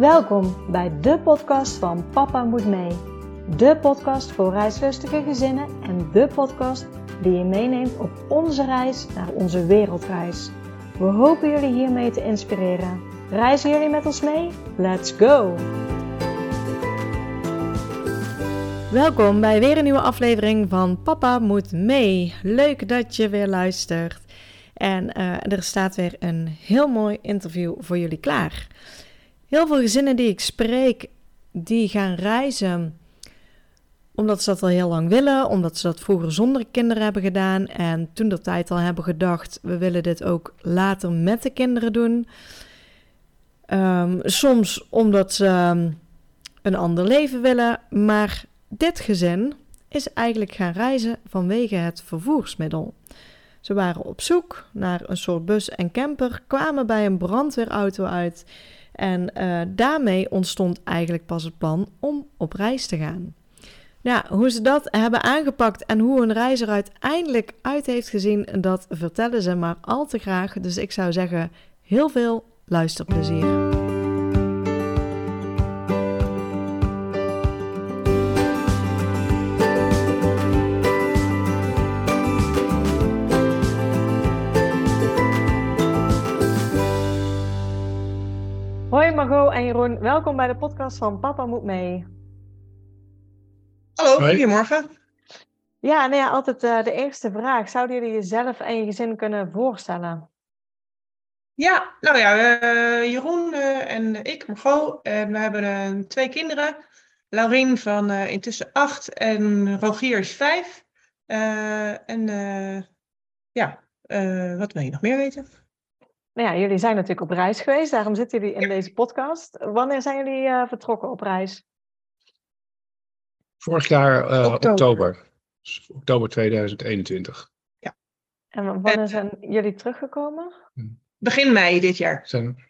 Welkom bij de podcast van Papa Moet Mee. De podcast voor reislustige gezinnen en de podcast die je meeneemt op onze reis naar onze wereldreis. We hopen jullie hiermee te inspireren. Reizen jullie met ons mee? Let's go! Welkom bij weer een nieuwe aflevering van Papa Moet Mee. Leuk dat je weer luistert. En uh, er staat weer een heel mooi interview voor jullie klaar. Heel veel gezinnen die ik spreek, die gaan reizen omdat ze dat al heel lang willen, omdat ze dat vroeger zonder kinderen hebben gedaan en toen de tijd al hebben gedacht, we willen dit ook later met de kinderen doen. Um, soms omdat ze um, een ander leven willen, maar dit gezin is eigenlijk gaan reizen vanwege het vervoersmiddel. Ze waren op zoek naar een soort bus en camper, kwamen bij een brandweerauto uit en uh, daarmee ontstond eigenlijk pas het plan om op reis te gaan. Ja, hoe ze dat hebben aangepakt en hoe een reis er uiteindelijk uit heeft gezien, dat vertellen ze maar al te graag. Dus ik zou zeggen, heel veel luisterplezier. Jeroen, welkom bij de podcast van Papa Moet Mee. Hallo, goedemorgen. Ja, nou ja, altijd uh, de eerste vraag. Zouden jullie jezelf en je gezin kunnen voorstellen? Ja, nou ja, uh, Jeroen uh, en ik, Margot, en we hebben twee kinderen. Laurien van intussen acht en Rogier is vijf. en ja, wat wil je nog meer weten? Nou ja, jullie zijn natuurlijk op reis geweest, daarom zitten jullie in deze podcast. Wanneer zijn jullie vertrokken op reis? Vorig jaar uh, oktober. oktober. Dus oktober 2021. Ja. En wanneer zijn jullie teruggekomen? Begin mei dit jaar. Zijn...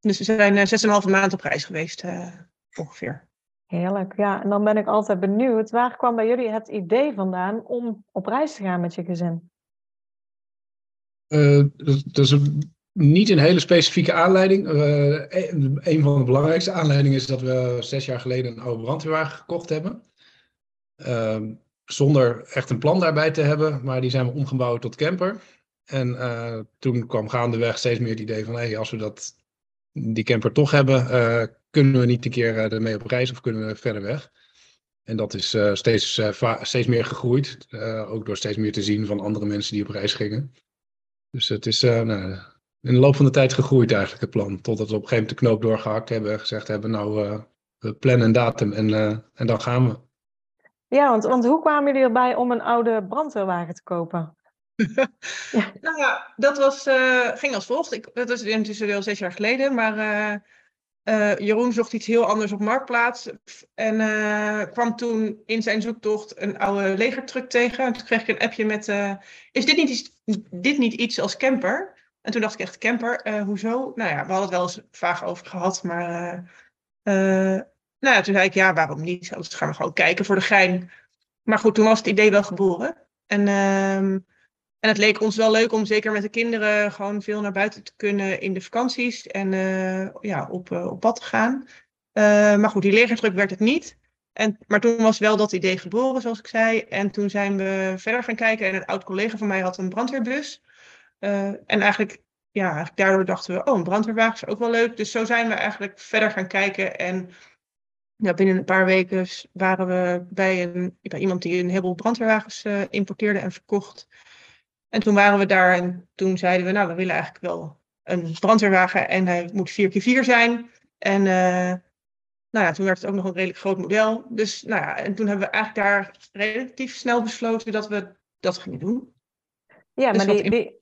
Dus we zijn uh, zes en een halve maand op reis geweest, uh, ongeveer. Heerlijk, ja. En dan ben ik altijd benieuwd, waar kwam bij jullie het idee vandaan om op reis te gaan met je gezin? Dat, dat is niet een hele specifieke aanleiding. Uh, een van de belangrijkste aanleidingen is dat we zes jaar geleden een oude brandweerwagen gekocht hebben. Uh, zonder echt een plan daarbij te hebben, maar die zijn we omgebouwd tot camper. En uh, toen kwam gaandeweg steeds meer het idee van, hey, als we dat, die camper toch hebben, kunnen we niet een keer ermee op reis of kunnen we verder weg? En dat is steeds, steeds meer gegroeid, ook door steeds meer te zien van andere mensen die op reis gingen. Dus het is, nou, in de loop van de tijd gegroeid eigenlijk het plan. Totdat we op een gegeven moment de knoop doorgehakt hebben. Gezegd hebben, nou, uh, we plannen een datum en, uh, en dan gaan we. Ja, want, want hoe kwamen jullie erbij om een oude brandweerwagen te kopen? ja. Nou ja, dat was, uh, ging als volgt. Ik, dat is intussen al zes jaar geleden. Maar Jeroen zocht iets heel anders op Marktplaats. En kwam toen in zijn zoektocht een oude legertruck tegen. En toen kreeg ik een appje met, is dit niet, iets, dit niet iets als camper? En toen dacht ik echt, camper, uh, hoezo? Nou ja, we hadden het wel eens vaag over gehad, maar uh, nou ja, toen zei ik, ja, waarom niet? Anders gaan we gewoon kijken voor de gein. Maar goed, toen was het idee wel geboren. En, ehm, en het leek ons wel leuk om zeker met de kinderen gewoon veel naar buiten te kunnen in de vakanties en ja, op, op pad te gaan. maar goed, die legertruck werd het niet. En, maar toen was wel dat idee geboren, zoals ik zei. En toen zijn we verder gaan kijken en een oud collega van mij had een brandweerbus. Uh, en eigenlijk, ja, daardoor dachten we, oh, een brandweerwagen is ook wel leuk. Dus zo zijn we eigenlijk verder gaan kijken. En binnen een paar weken waren we bij, een, bij iemand die een heleboel brandweerwagens uh, importeerde en verkocht. En toen waren we daar en toen zeiden we, nou, we willen eigenlijk wel een brandweerwagen en hij moet 4x4 zijn. En uh, nou ja, toen werd het ook nog een redelijk groot model. Dus nou ja, en toen hebben we eigenlijk daar relatief snel besloten dat we dat gingen doen. Ja, dus maar die, die,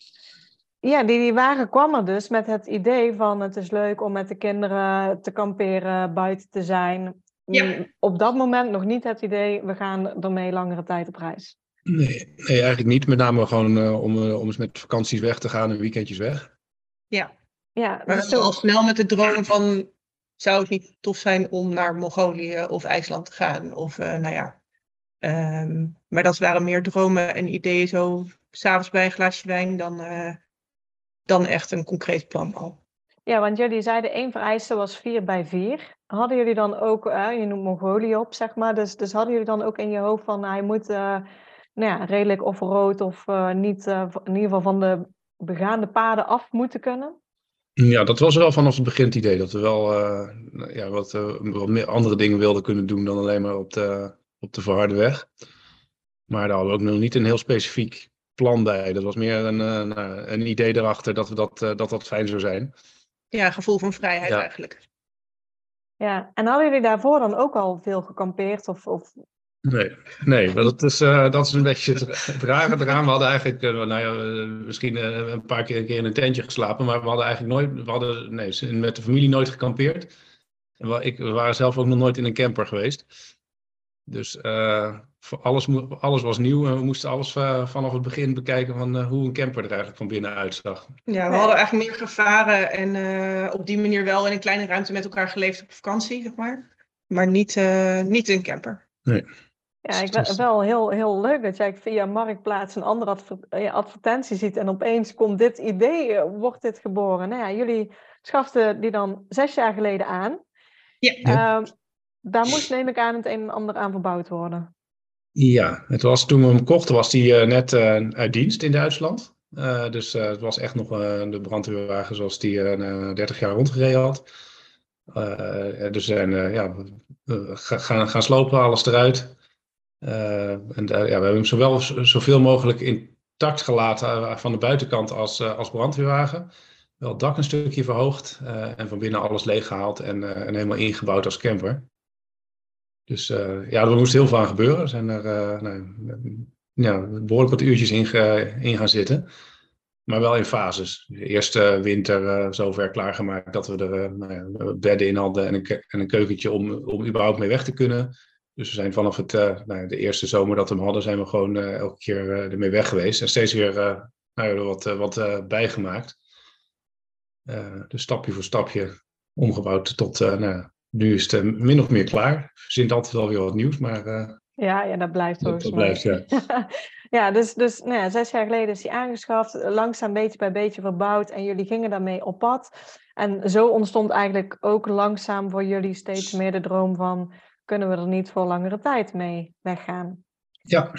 ja, die, die wagen kwam er dus met het idee van het is leuk om met de kinderen te kamperen, buiten te zijn. Ja. Mm, op dat moment nog niet het idee, we gaan ermee langere tijd op reis. Nee, nee eigenlijk niet. Met name gewoon uh, om, uh, om eens met vakanties weg te gaan en weekendjes weg. Ja, ja maar zo... al snel met de droom van, zou het niet tof zijn om naar Mongolië of IJsland te gaan? Of uh, nou ja, um, maar dat waren meer dromen en ideeën zo s'avonds bij een glaasje wijn dan dan echt een concreet plan al. Ja, want jullie zeiden één vereiste was 4 bij 4. Hadden jullie dan ook, uh, je noemt Mongolië op, zeg maar, dus, dus hadden jullie dan ook in je hoofd van hij moet nou ja, redelijk of uh, niet in ieder geval van de begaande paden af moeten kunnen? Ja, dat was wel vanaf het begin het idee dat we wel ja, wat, wat meer andere dingen wilden kunnen doen dan alleen maar op de, op de verharde weg. Maar daar hadden we ook nog niet een heel specifiek plan bij. Dat was meer een, nou, een idee erachter dat, we dat, dat dat fijn zou zijn. Ja, gevoel van vrijheid eigenlijk. Ja, en hadden jullie daarvoor dan ook al veel gekampeerd? Of, of... Nee, nee dat, is, uh, dat is een beetje het rare eraan. We hadden eigenlijk, uh, nou ja, misschien uh, een paar keer, een keer in een tentje geslapen, maar we hadden eigenlijk nooit, we hadden nee, met de familie nooit gekampeerd. En we, ik, we waren zelf ook nog nooit in een camper geweest. Dus alles, alles was nieuw en we moesten alles vanaf het begin bekijken van hoe een camper er eigenlijk van binnen uitzag. Ja, we hadden eigenlijk meer gevaren en op die manier wel in een kleine ruimte met elkaar geleefd op vakantie, zeg maar. Maar niet, niet in een camper. Nee. Ja, ik vind wel heel, heel leuk dat jij via Marktplaats een andere advertentie ziet en opeens komt dit idee, wordt dit geboren. Nou ja, jullie schaften die dan zes jaar geleden aan. Ja. Ehm, daar moest, neem ik aan, het een en ander aan verbouwd worden. Ja, het was, toen we hem kochten was hij uh, net uh, uit dienst in Duitsland. Uh, dus het was echt nog de brandweerwagen zoals die 30 jaar rondgereden had. dus ja, gaan, gaan slopen, alles eruit. En ja, we hebben hem zowel zoveel mogelijk intact gelaten van de buitenkant als, als brandweerwagen. Wel het dak een stukje verhoogd en van binnen alles leeggehaald en, en helemaal ingebouwd als camper. Dus ja, er moest heel veel aan gebeuren. Er zijn er nou, ja, behoorlijk wat uurtjes in, in, gaan zitten. Maar wel in fases. De eerste winter uh, zover klaargemaakt dat we er nou bedden in hadden en een, en een keukentje om, om überhaupt mee weg te kunnen. Dus we zijn vanaf het, nou, de eerste zomer dat we hem hadden, zijn we gewoon elke keer ermee weg geweest. En steeds weer nou, wat, wat bijgemaakt. dus stapje voor stapje omgebouwd tot nou, nu is het min of meer klaar. Er zit altijd wel weer wat nieuws, maar... Ja, ja, dat blijft dat, dat blijft, ja. ja, dus, dus nou ja, zes jaar geleden is die aangeschaft, langzaam beetje bij beetje verbouwd en jullie gingen daarmee op pad. En zo ontstond eigenlijk ook langzaam voor jullie steeds meer de droom van, kunnen we er niet voor langere tijd mee weggaan? Ja.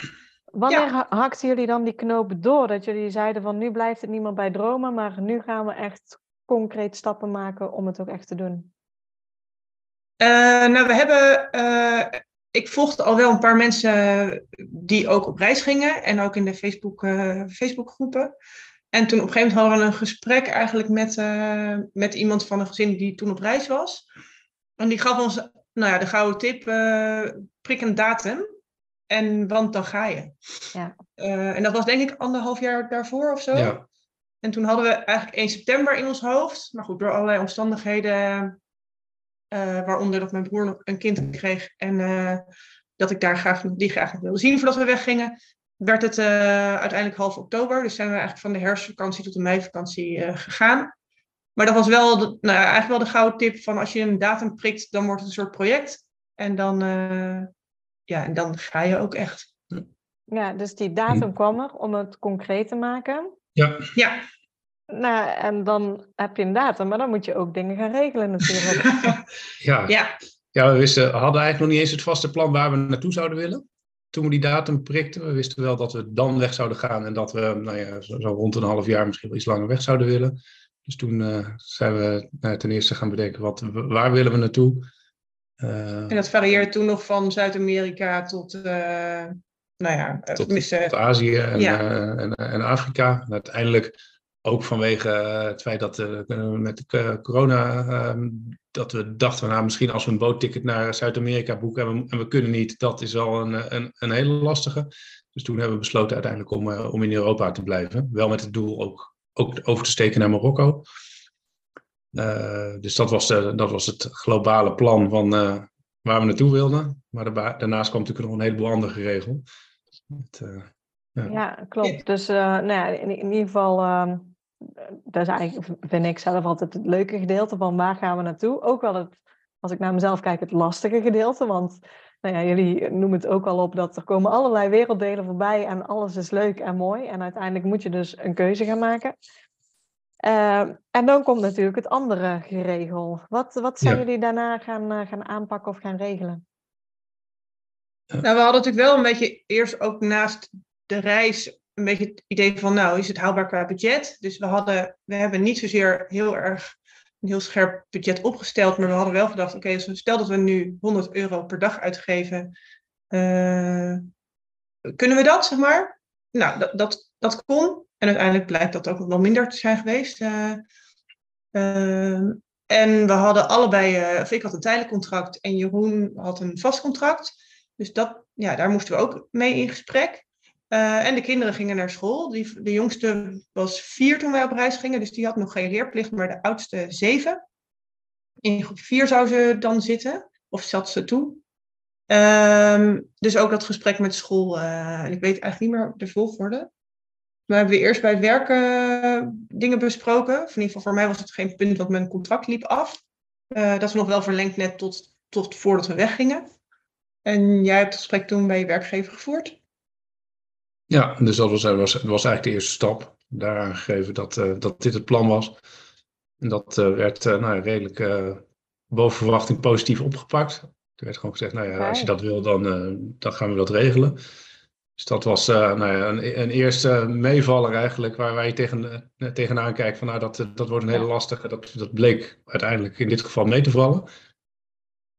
Wanneer ja. hakten jullie dan die knopen door? Dat jullie zeiden van nu blijft het niet meer bij dromen, maar nu gaan we echt concreet stappen maken om het ook echt te doen? Uh, nou, we hebben. Uh, ik volgde al wel een paar mensen die ook op reis gingen en ook in de Facebook, uh, Facebookgroepen. En toen op een gegeven moment hadden we een gesprek eigenlijk met, met iemand van een gezin die toen op reis was. En die gaf ons nou ja, de gouden tip: prik een datum. En want dan ga je. Ja. en dat was denk ik anderhalf jaar daarvoor of zo. Ja. En toen hadden we eigenlijk 1 september in ons hoofd. Maar goed, door allerlei omstandigheden uh, waaronder dat mijn broer nog een kind kreeg en uh, dat ik daar graag, die graag nog wilde zien voordat we weggingen. Werd het uh, uiteindelijk half oktober, dus zijn we eigenlijk van de herfstvakantie tot de meivakantie gegaan. Maar dat was wel, de, nou ja, eigenlijk wel de gouden tip van als je een datum prikt, dan wordt het een soort project. En dan, ja, en dan ga je ook echt. Ja, dus die datum kwam er om het concreet te maken. Ja. Ja. Nou, en dan heb je een datum, maar dan moet je ook dingen gaan regelen natuurlijk. ja. ja. Ja, we wisten, hadden eigenlijk nog niet eens het vaste plan waar we naartoe zouden willen. Toen we die datum prikten, we wisten wel dat we dan weg zouden gaan en dat we nou ja, zo, rond een half jaar misschien wel iets langer weg zouden willen. Dus toen uh, zijn we nou, ten eerste gaan bedenken, wat, waar willen we naartoe? Uh, en dat varieerde toen nog van Zuid-Amerika tot, uh, nou ja, tot, tot Azië en, ja. en, en, Afrika. En uiteindelijk ook vanwege eh, het feit dat met de corona, uh, dat we dachten, nou misschien als we een bootticket naar Zuid-Amerika boeken en we, en we, kunnen niet, dat is wel een, een, een, hele lastige. Dus toen hebben we besloten uiteindelijk om, om in Europa te blijven. Wel met het doel ook, ook over te steken naar Marokko. dus dat was, de, dat was het globale plan van waar we naartoe wilden. Maar daarnaast kwam natuurlijk nog een heleboel andere geregeld. ja. ja. klopt. Dus nou ja, in, in, ieder geval dat is eigenlijk, vind ik zelf altijd het leuke gedeelte van waar gaan we naartoe. Ook wel het, als ik naar mezelf kijk, het lastige gedeelte. Want nou ja, jullie noemen het ook al op dat er komen allerlei werelddelen voorbij en alles is leuk en mooi. En uiteindelijk moet je dus een keuze gaan maken. en dan komt natuurlijk het andere geregel. Wat, wat zijn jullie daarna gaan, gaan aanpakken of gaan regelen? Nou, we hadden natuurlijk wel een beetje eerst ook naast de reis een beetje het idee van, nou, is het haalbaar qua budget? Dus we, hadden, we hebben niet zozeer heel erg een heel scherp budget opgesteld, maar we hadden wel gedacht, oké, okay, stel dat we nu 100 euro per dag uitgeven, uh, kunnen we dat, zeg maar? Nou, dat, dat, dat kon. En uiteindelijk blijkt dat ook wel minder te zijn geweest. Uh, uh, en we hadden allebei, of ik had een tijdelijk contract en Jeroen had een vast contract. Dus dat, ja, daar moesten we ook mee in gesprek. Uh, en de kinderen gingen naar school. Die, de jongste was vier toen wij op reis gingen, dus die had nog geen leerplicht, maar de oudste zeven. In groep vier zou ze dan zitten, of zat ze toen. Um, dus ook dat gesprek met school, uh, ik weet eigenlijk niet meer de volgorde. Maar hebben we eerst bij werken dingen besproken. In ieder geval voor mij was het geen punt, want mijn contract liep af. Dat is nog wel verlengd net tot, tot voordat we weggingen. En jij hebt het gesprek toen bij je werkgever gevoerd? Ja, dus dat was, was, was eigenlijk de eerste stap. Daar aangegeven dat, uh, dat dit het plan was. En dat uh, werd uh, nou, redelijk boven verwachting positief opgepakt. Er werd gewoon gezegd, nou ja, als je dat wil, dan, dan gaan we dat regelen. Dus dat was nou ja, een, een, eerste meevaller eigenlijk, waar, je tegen, tegenaan kijkt van nou, dat, dat wordt een hele lastige. Dat, dat bleek uiteindelijk in dit geval mee te vallen.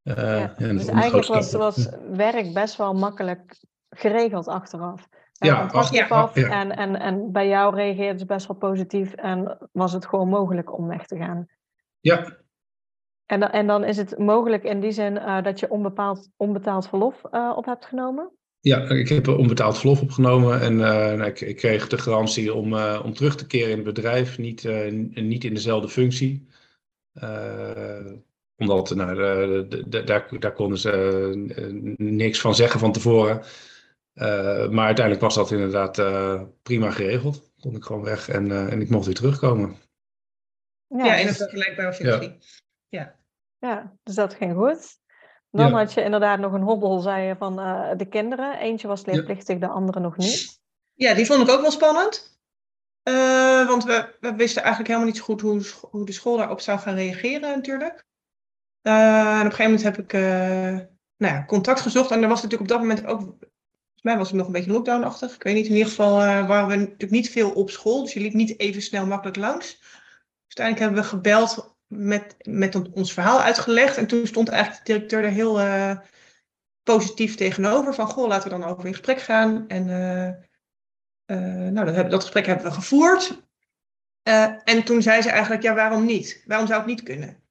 Ja, dus eigenlijk was, was werk best wel makkelijk geregeld achteraf ja, af, ja. En, en, en bij jou reageerde ze best wel positief en was het gewoon mogelijk om weg te gaan. Ja. En, en dan is het mogelijk in die zin uh, dat je onbepaald, onbetaald verlof uh, op hebt genomen? Ja, ik heb onbetaald verlof opgenomen en uh, ik, ik, kreeg de garantie om, om terug te keren in het bedrijf, niet, niet in dezelfde functie. omdat nou, de, de, de, daar, daar konden ze niks van zeggen van tevoren. Uh, maar uiteindelijk was dat inderdaad uh, prima geregeld. Kon ik gewoon weg en, uh, en ik mocht weer terugkomen. Ja, ja in een vergelijkbare functie. Ja. ja. Ja. dus dat ging goed. Dan ja. had je inderdaad nog een hobbel, zei je, van de kinderen. Eentje was leerplichtig, de andere nog niet. Ja, die vond ik ook wel spannend. want we, we, wisten eigenlijk helemaal niet zo goed hoe, hoe de school daarop zou gaan reageren natuurlijk. en op een gegeven moment heb ik nou ja, contact gezocht. En er was natuurlijk op dat moment ook mij was het nog een beetje lockdownachtig. Ik weet niet, in ieder geval uh, waren we natuurlijk niet veel op school. Dus je liep niet even snel makkelijk langs. Dus uiteindelijk hebben we gebeld met, met ons verhaal uitgelegd. En toen stond eigenlijk de directeur er heel uh, positief tegenover. Van, goh, laten we dan over in gesprek gaan. En uh, nou, dat, dat, gesprek hebben we gevoerd. en toen zei ze eigenlijk, ja, waarom niet? Waarom zou het niet kunnen?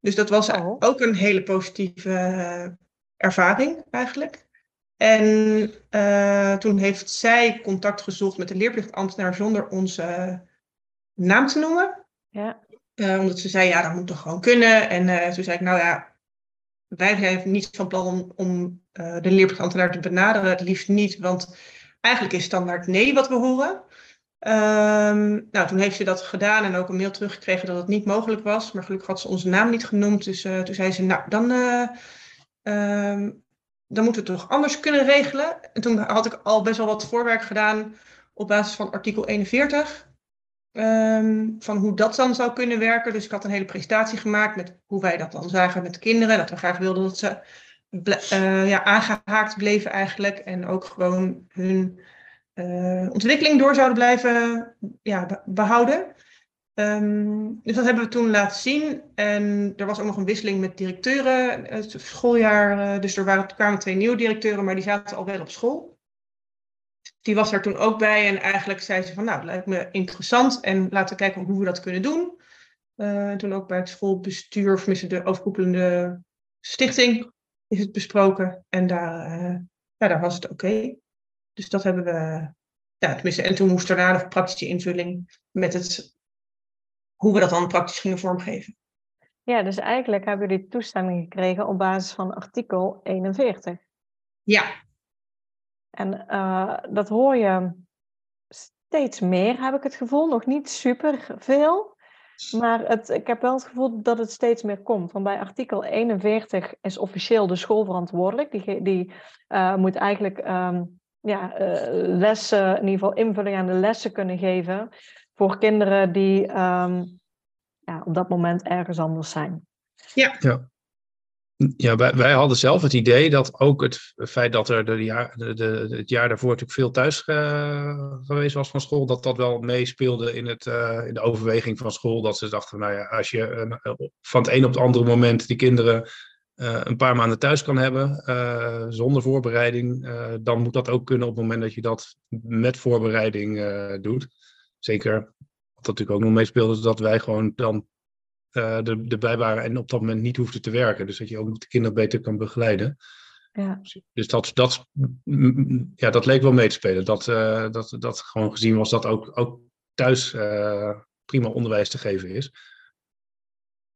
Dus dat was oh. ook een hele positieve ervaring eigenlijk. En uh, toen heeft zij contact gezocht met de leerplichtambtenaar zonder onze naam te noemen. Ja. Uh, omdat ze zei, ja, dat moet toch gewoon kunnen. En uh, toen zei ik, nou ja, wij zijn niet van plan om, om de leerplichtambtenaar te benaderen. Het liefst niet, want eigenlijk is standaard nee wat we horen. Um, nou, toen heeft ze dat gedaan en ook een mail teruggekregen dat het niet mogelijk was. Maar gelukkig had ze onze naam niet genoemd. Dus toen zei ze, nou, dan um, dan moeten we het toch anders kunnen regelen. En toen had ik al best wel wat voorwerk gedaan op basis van artikel 41. Um, ehm, van hoe dat dan zou kunnen werken. Dus ik had een hele presentatie gemaakt met hoe wij dat dan zagen met de kinderen. Dat we graag wilden dat ze uh, ja, aangehaakt bleven eigenlijk. En ook gewoon hun uh, ontwikkeling door zouden blijven ja, behouden. Um, dus dat hebben we toen laten zien. En er was ook nog een wisseling met directeuren het schooljaar. Uh, dus er waren, kwamen twee nieuwe directeuren, maar die zaten al wel op school. Die was er toen ook bij en eigenlijk zei ze van nou, dat lijkt me interessant en laten we kijken hoe we dat kunnen doen. Uh, toen ook bij het schoolbestuur, of tenminste de overkoepelende stichting, is het besproken. En daar, ja, daar was het oké. Dus dat hebben we, ja, tenminste, en toen moest er daarna nog praktische invulling met het hoe we dat dan praktisch gingen vormgeven. Ja, dus eigenlijk hebben jullie toestemming gekregen op basis van artikel 41. Ja. En uh, dat hoor je steeds meer, heb ik het gevoel. Nog niet super veel. Maar het, ik heb wel het gevoel dat het steeds meer komt. Want bij artikel 41 is officieel de school verantwoordelijk. Die, die uh, moet eigenlijk um, ja, uh, lessen, in ieder geval invulling aan de lessen kunnen geven voor kinderen die ehm, ja, op dat moment ergens anders zijn. Ja. ja. Ja, wij, wij hadden zelf het idee dat ook het feit dat er de jaar, de, de, het jaar daarvoor natuurlijk veel thuis uh, geweest was van school, dat dat wel meespeelde in, het, uh, in de overweging van school. Dat ze dachten, nou ja, als je uh, van het een op het andere moment die kinderen een paar maanden thuis kan hebben, zonder voorbereiding, dan moet dat ook kunnen op het moment dat je dat met voorbereiding doet. Zeker, wat natuurlijk ook nog meespeelde, is dat wij gewoon dan uh, de, erbij waren en op dat moment niet hoefde te werken. Dus dat je ook de kinderen beter kan begeleiden. Ja. Dus dat, dat, ja, dat leek wel mee te spelen. Dat, uh, dat, dat gewoon gezien was dat ook, ook thuis uh, prima onderwijs te geven is.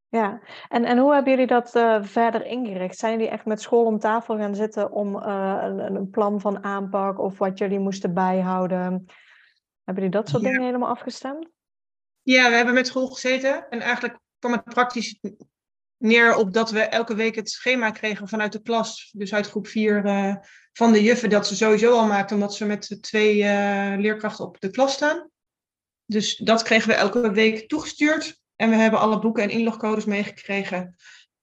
Ja, en, en hoe hebben jullie dat verder ingericht? Zijn jullie echt met school om tafel gaan zitten om een, een, plan van aanpak of wat jullie moesten bijhouden? Hebben jullie dat soort Ja. dingen helemaal afgestemd? Ja, we hebben met school gezeten en eigenlijk kwam het praktisch neer op dat we elke week het schema kregen vanuit de klas. Dus uit groep 4 van de juffen dat ze sowieso al maakten, omdat ze met twee eh, leerkrachten op de klas staan. Dus dat kregen we elke week toegestuurd. En we hebben alle boeken en inlogcodes meegekregen.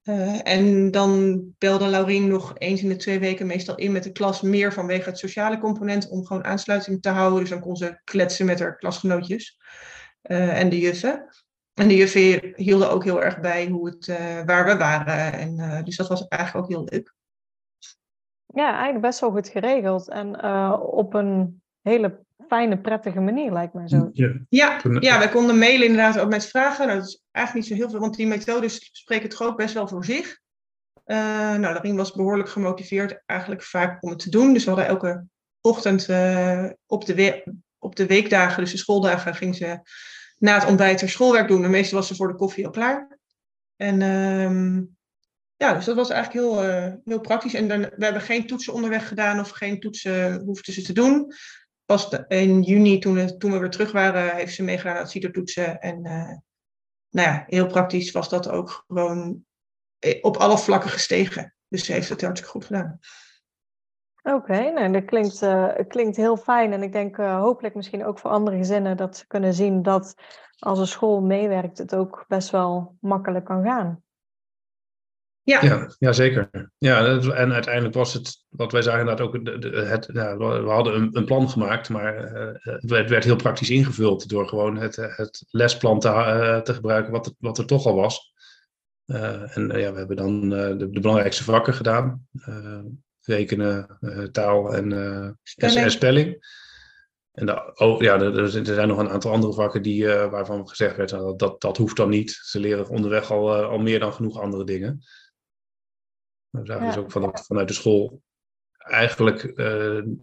Eh, en dan belde Laurien nog eens in de twee weken meestal in met de klas, meer vanwege het sociale component, om gewoon aansluiting te houden. Dus dan kon ze kletsen met haar klasgenootjes eh, en de juffen. En de juffen hielden ook heel erg bij hoe het, uh, waar we waren. En, dus dat was eigenlijk ook heel leuk. Ja, eigenlijk best wel goed geregeld. En op een hele fijne, prettige manier, lijkt mij zo. Ja, ja, ja wij konden mailen inderdaad ook met vragen. Nou, dat is eigenlijk niet zo heel veel, want die methodes spreken toch ook best wel voor zich. nou, Darien was behoorlijk gemotiveerd eigenlijk vaak om het te doen. Dus we hadden elke ochtend op, de we- op de weekdagen, dus de schooldagen, ging ze na het ontbijt haar schoolwerk doen. En meestal was ze voor de koffie al klaar. En um, ja, dus dat was eigenlijk heel, uh, heel praktisch. En dan, we hebben geen toetsen onderweg gedaan of geen toetsen hoefden ze te doen. Pas in juni, toen we, toen we weer terug waren, heeft ze meegedaan aan het. En uh, nou ja, heel praktisch was dat ook gewoon op alle vlakken gestegen. Dus ze heeft het hartstikke goed gedaan. Oké, nou, dat klinkt, uh, klinkt heel fijn. En ik denk hopelijk misschien ook voor andere gezinnen dat ze kunnen zien dat als een school meewerkt, het ook best wel makkelijk kan gaan. Ja, ja, ja zeker. Ja, en uiteindelijk was het, wat wij zagen, inderdaad ook, het, ja, we hadden een, een, plan gemaakt, maar uh, het werd heel praktisch ingevuld door gewoon het, het lesplan te, te gebruiken wat, het, wat er toch al was. en ja, we hebben dan de, de belangrijkste vakken gedaan rekenen, uh, taal en spelling. spelling. En de, oh, ja, er, er, zijn nog een aantal andere vakken die, waarvan gezegd werd dat, dat dat hoeft dan niet. Ze leren onderweg al, al meer dan genoeg andere dingen. We zagen ja. dus ook vanuit, vanuit de school eigenlijk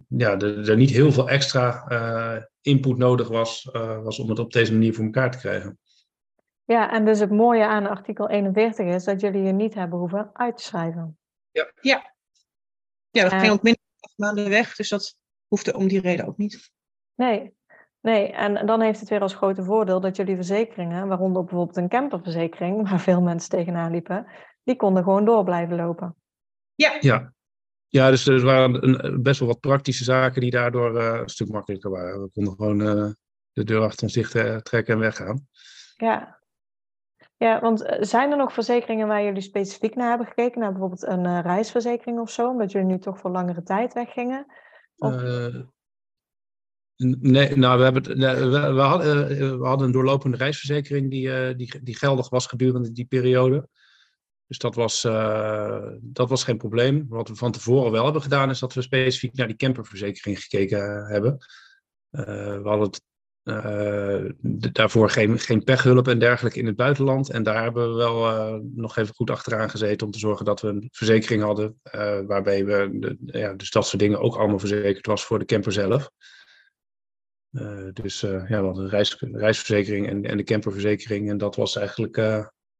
ja, er, er niet heel veel extra input nodig was, was om het op deze manier voor elkaar te krijgen. Ja, en dus het mooie aan artikel 41 is dat jullie je niet hebben hoeven uit te schrijven. Ja, ja. Ja, we gingen ook minder dan acht maanden weg, dus dat hoefde om die reden ook niet. Nee, nee. En dan heeft het weer als grote voordeel dat jullie verzekeringen, waaronder bijvoorbeeld een camperverzekering, waar veel mensen tegenaan liepen, die konden gewoon door blijven lopen. Ja. Ja, ja dus er waren een, best wel wat praktische zaken die daardoor uh, een stuk makkelijker waren. We konden gewoon uh, de deur achter ons dicht uh, trekken en weggaan. Ja. Ja, want eh, zijn er nog verzekeringen waar jullie specifiek naar hebben gekeken? Naar bijvoorbeeld een uh, reisverzekering of zo, omdat jullie nu toch voor langere tijd weggingen? Of... Uh, nee, nou, we, hebben, nee, we, we, hadden, we hadden een doorlopende reisverzekering die, die, die geldig was gedurende die periode. Dus dat was, dat was geen probleem. Wat we van tevoren wel hebben gedaan, is dat we specifiek naar die camperverzekering gekeken hebben. we hadden daarvoor geen, geen pechhulp en dergelijke in het buitenland. En daar hebben we wel nog even goed achteraan gezeten om te zorgen dat we een verzekering hadden. Waarbij we, de, ja, dus dat soort dingen ook allemaal verzekerd was voor de camper zelf. dus ja, we een reis, reisverzekering en, en de camperverzekering. En dat was eigenlijk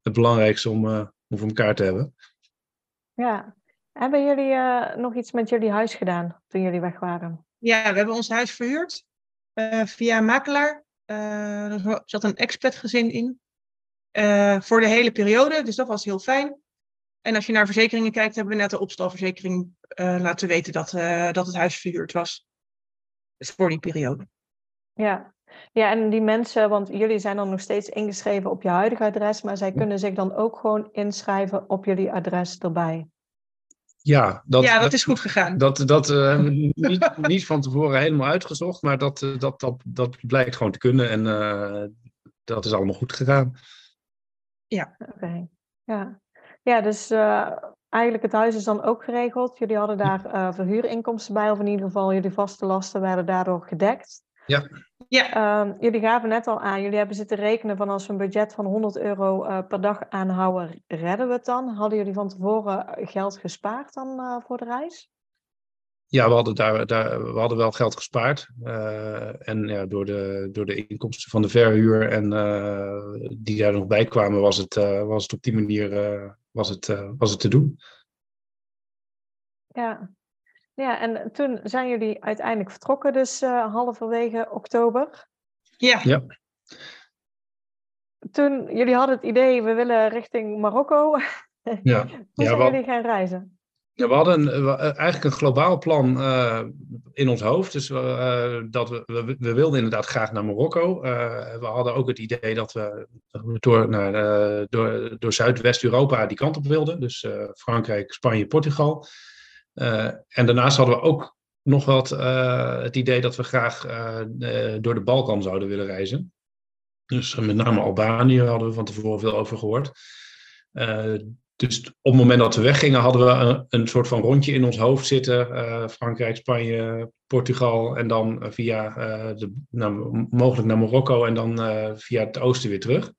het belangrijkste om, om voor elkaar te hebben. Ja, hebben jullie nog iets met jullie huis gedaan toen jullie weg waren? Ja, we hebben ons huis verhuurd. Uh, via een makelaar. Uh, er zat een expatgezin in. Uh, voor de hele periode, dus dat was heel fijn. En als je naar verzekeringen kijkt, hebben we net de opstalverzekering laten weten dat, dat het huis verhuurd was. Dus voor die periode. Ja, Ja, en die mensen, want jullie zijn dan nog steeds ingeschreven op je huidige adres, maar zij kunnen zich dan ook gewoon inschrijven op jullie adres erbij. Ja, dat, ja, dat, is goed gegaan. Dat, dat uh, niet, niet van tevoren helemaal uitgezocht, maar dat, dat, dat, dat blijkt gewoon te kunnen en uh, dat is allemaal goed gegaan. Ja. Oké, ja. Ja, dus uh, eigenlijk het huis is dan ook geregeld. Jullie hadden daar verhuurinkomsten bij, of in ieder geval jullie vaste lasten werden daardoor gedekt. Ja. Ja. Um, jullie gaven net al aan, jullie hebben zitten rekenen van als we een budget van 100 euro uh, per dag aanhouden, redden we het dan? Hadden jullie van tevoren geld gespaard dan uh, voor de reis? Ja, we hadden, daar, daar, we hadden wel geld gespaard. Uh, en ja, door, de, door de inkomsten van de verhuur en die daar nog bij kwamen, was het, was het op die manier was het, was het te doen. Ja, ja, en toen zijn jullie uiteindelijk vertrokken, dus uh, halverwege oktober. Ja. ja. Toen, jullie hadden het idee, we willen richting Marokko. Ja. Hoe ja, zijn we, jullie gaan reizen? Ja, we hadden een, eigenlijk een globaal plan uh, in ons hoofd. Dus uh, dat we, we, we, wilden inderdaad graag naar Marokko. we hadden ook het idee dat we door, naar, door, door Zuidwest-Europa die kant op wilden. Dus Frankrijk, Spanje, Portugal. Uh, en daarnaast hadden we ook nog wat uh, het idee dat we graag uh, door de Balkan zouden willen reizen. Dus met name Albanië hadden we van tevoren veel over gehoord. dus op het moment dat we weggingen hadden we een, een soort van rondje in ons hoofd zitten. Frankrijk, Spanje, Portugal en dan via de, nou, mogelijk naar Marokko en dan via het oosten weer terug.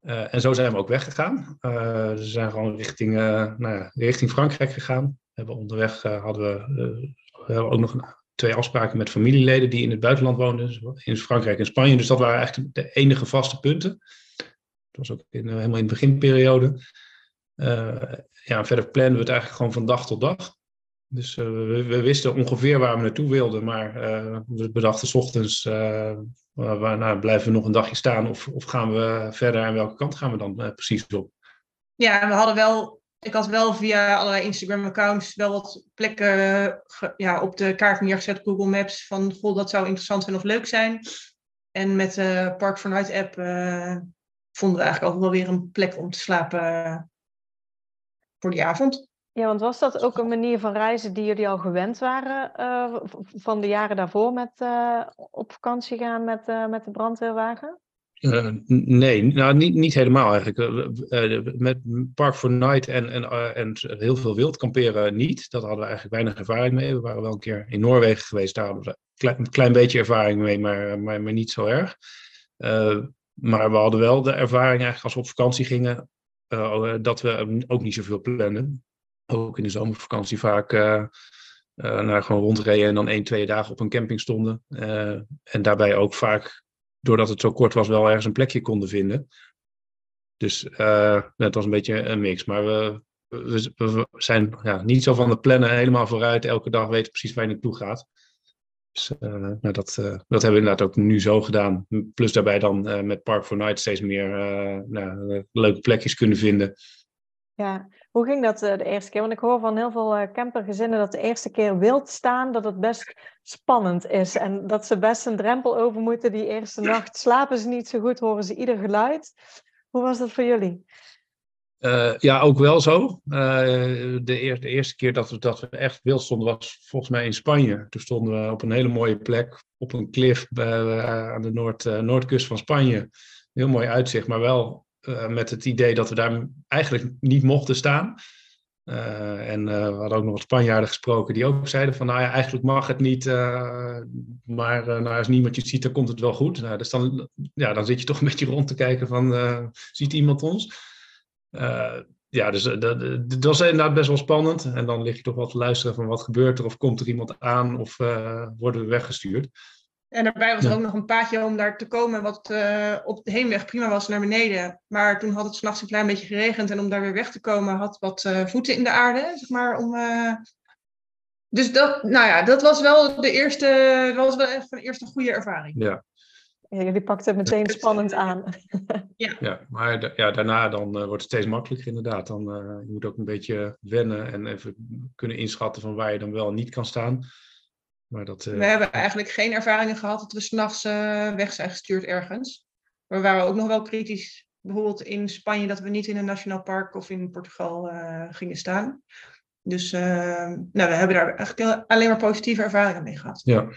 en zo zijn we ook weggegaan. we zijn gewoon richting, nou ja, richting Frankrijk gegaan hebben onderweg uh, hadden we, uh, we ook nog twee afspraken met familieleden die in het buitenland woonden, dus in Frankrijk en Spanje. Dus dat waren eigenlijk de enige vaste punten. Dat was ook in, helemaal in de beginperiode. ja, verder plannen we het eigenlijk gewoon van dag tot dag. Dus we, wisten ongeveer waar we naartoe wilden, maar we bedachten s ochtends, waar, nou, blijven we nog een dagje staan of, of gaan we verder en welke kant gaan we dan precies op? Ja, we hadden wel ik had wel via allerlei Instagram-accounts wel wat plekken ja, op de kaart neergezet, Google Maps, van goh, dat zou interessant zijn of leuk zijn. En met de Park Night app uh, vonden we eigenlijk ook wel weer een plek om te slapen voor die avond. Ja, want was dat ook een manier van reizen die jullie al gewend waren uh, van de jaren daarvoor met op vakantie gaan met, met de brandweerwagen? Uh, nee, nou niet, niet helemaal eigenlijk. Uh, met Park for Night en, en, en heel veel wild kamperen niet. Dat hadden we eigenlijk weinig ervaring mee. We waren wel een keer in Noorwegen geweest. Daar hadden we een klein beetje ervaring mee, maar, maar, maar niet zo erg. maar we hadden wel de ervaring eigenlijk als we op vakantie gingen, dat we ook niet zoveel plannen. Ook in de zomervakantie vaak naar gewoon rondreden en dan één, twee dagen op een camping stonden. en daarbij ook vaak doordat het zo kort was, wel ergens een plekje konden vinden. Dus uh, het was een beetje een mix. Maar we, we, zijn ja, niet zo van de plannen helemaal vooruit. Elke dag weten precies waar je naartoe gaat. Dus uh, nou, dat, uh, dat hebben we inderdaad ook nu zo gedaan. Plus daarbij dan met Park for Night steeds meer nou, leuke plekjes kunnen vinden. Ja, hoe ging dat de eerste keer? Want ik hoor van heel veel campergezinnen dat de eerste keer wild staan, dat het best spannend is. En dat ze best een drempel over moeten. Die eerste nacht slapen ze niet zo goed, horen ze ieder geluid. Hoe was dat voor jullie? Uh, ja, ook wel zo. Uh, de, eer, de, eerste keer dat we, dat we echt wild stonden was volgens mij in Spanje. Toen stonden we op een hele mooie plek, op een klif uh, aan de noord, noordkust van Spanje. Heel mooi uitzicht, maar wel met het idee dat we daar eigenlijk niet mochten staan. Uh, en uh, we hadden ook nog wat Spanjaarden gesproken die ook zeiden van, nou ja, eigenlijk mag het niet, uh, maar nou, als niemand je ziet, dan komt het wel goed. Nou, dus dan, ja, dan zit je toch een beetje rond te kijken van, ziet iemand ons? ja, dus dat, dat was inderdaad best wel spannend. En dan lig je toch wel te luisteren van wat gebeurt er, of komt er iemand aan, of worden we weggestuurd. En daarbij was er ook nog een paadje om daar te komen, wat uh, op de heenweg prima was naar beneden. Maar toen had het s'nachts een klein beetje geregend. En om daar weer weg te komen, had wat uh, voeten in de aarde, zeg maar. Om, uh... Dus dat, nou ja, dat was wel de eerste, dat was wel echt een eerste goede ervaring. Ja. ja jullie pakten het meteen spannend aan. ja. ja, maar ja, daarna dan wordt het steeds makkelijker inderdaad. Dan je moet ook een beetje wennen en even kunnen inschatten van waar je dan wel niet kan staan. Maar dat, We hebben eigenlijk geen ervaringen gehad dat we s'nachts uh, weg zijn gestuurd ergens. We waren ook nog wel kritisch, bijvoorbeeld in Spanje, dat we niet in een nationaal park of in Portugal uh, gingen staan. Dus uh, nou, we hebben daar eigenlijk alleen maar positieve ervaringen mee gehad. Ja.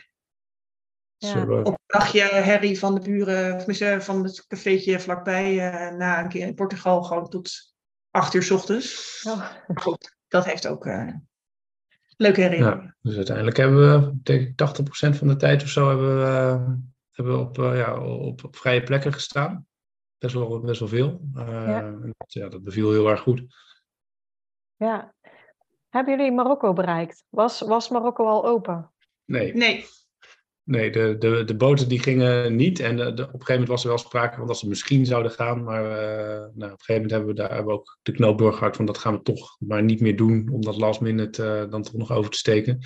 ja. Op een dagje herrie van de buren, of tenminste van het cafeetje vlakbij, na een keer in Portugal gewoon tot acht uur s ochtends. Oh. Maar goed, dat heeft ook leuke herinneringen. Ja, dus uiteindelijk hebben we, denk ik, 80% van de tijd of zo hebben we, hebben we op, uh, ja, op, op, vrije plekken gestaan. Best wel, best wel veel. Uh, ja. Dat, ja, dat beviel heel erg goed. Ja. Hebben jullie Marokko bereikt? Was, was Marokko al open? Nee. Nee. Nee, de, de, de boten die gingen niet. En de, de, op een gegeven moment was er wel sprake van dat ze misschien zouden gaan. Maar uh, nou, op een gegeven moment hebben we daar hebben we ook de knoop doorgehakt van dat gaan we toch maar niet meer doen. Om dat last minute uh, dan toch nog over te steken.